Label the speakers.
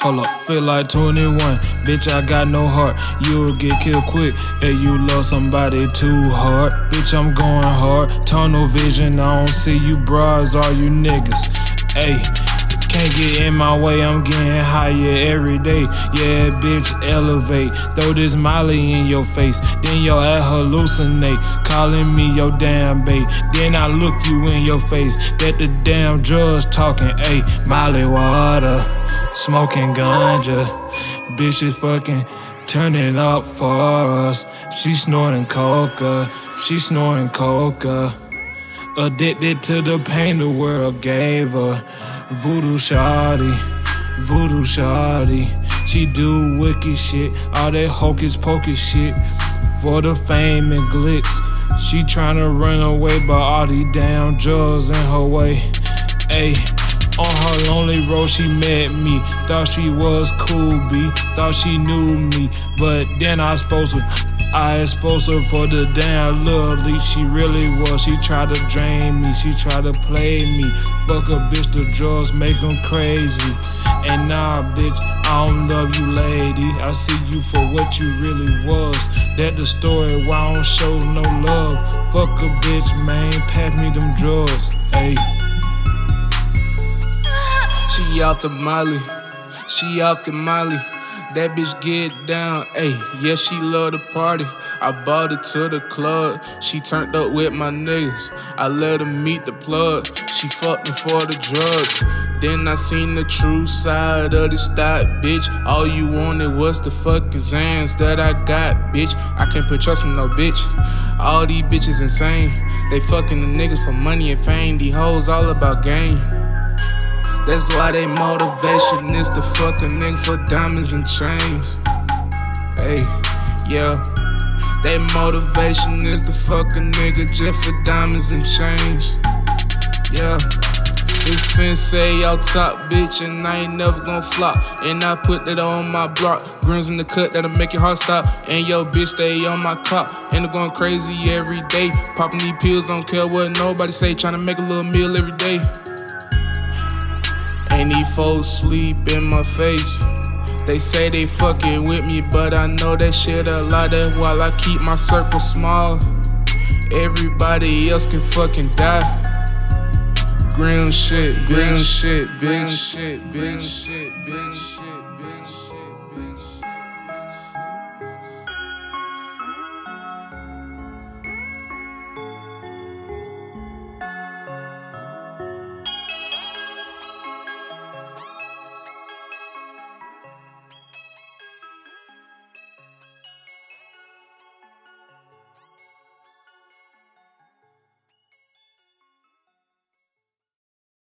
Speaker 1: Hold up, feel like 21. Bitch, I got no heart. You'll get killed quick if you love somebody too hard. Bitch, I'm going hard. Tunnel vision, I don't see you bras, all you niggas. Ayy. Can't get in my way, I'm getting higher every day. Yeah, bitch, elevate. Throw this molly in your face, then your ass hallucinate. Calling me your damn bait. Then I look you in your face. That the damn drugs talking. Ayy, molly water, smoking ganja. Bitch is fucking turning up for us. She snorting coca, she snoring coca. Addicted to the pain the world gave her. Voodoo Shawty, Voodoo Shawty. She do wicked shit, all that hocus pocus shit. For the fame and glitz. She tryna run away, but all these damn drugs in her way. Ayy. On her lonely road, she met me. Thought she was cool, B. Thought she knew me. But then I supposed to I exposed her for the damn little leak she really was. She tried to drain me, she tried to play me. Fuck a bitch, the drugs make them crazy. And nah, bitch, I don't love you, lady. I see you for what you really was. That the story why I don't show no love. Fuck a bitch, man, pass me them drugs. Hey. She out the molly, she out the molly. That bitch get down, ayy, yeah, she love the party. I bought her to the club, she turned up with my niggas. I let her meet the plug, she fucked me for the drugs. Then I seen the true side of this stock, bitch. All you wanted was the fucking Zans that I got, bitch. I can't put trust in no bitch. All these bitches insane. They fucking the niggas for money and fame. These hoes all about game. That's why they motivation is to fuck a nigga for diamonds and chains. Hey, yeah. They motivation is to fuck a nigga just for diamonds and chains. Yeah. This sensei out top, bitch, and I ain't never gonna flop. And I put that on my block. Grins in the cut that'll make your heart stop. And yo, bitch, stay on my clock. And I'm going crazy every day. Popping these pills, don't care what nobody say. Trying to make a little meal every day. Folks sleep in my face. They say they fucking with me, but I know that shit a lot. That's why I keep my circle small. Everybody else can fucking die. Green shit, green shit, big shit, big shit, big shit, big shit.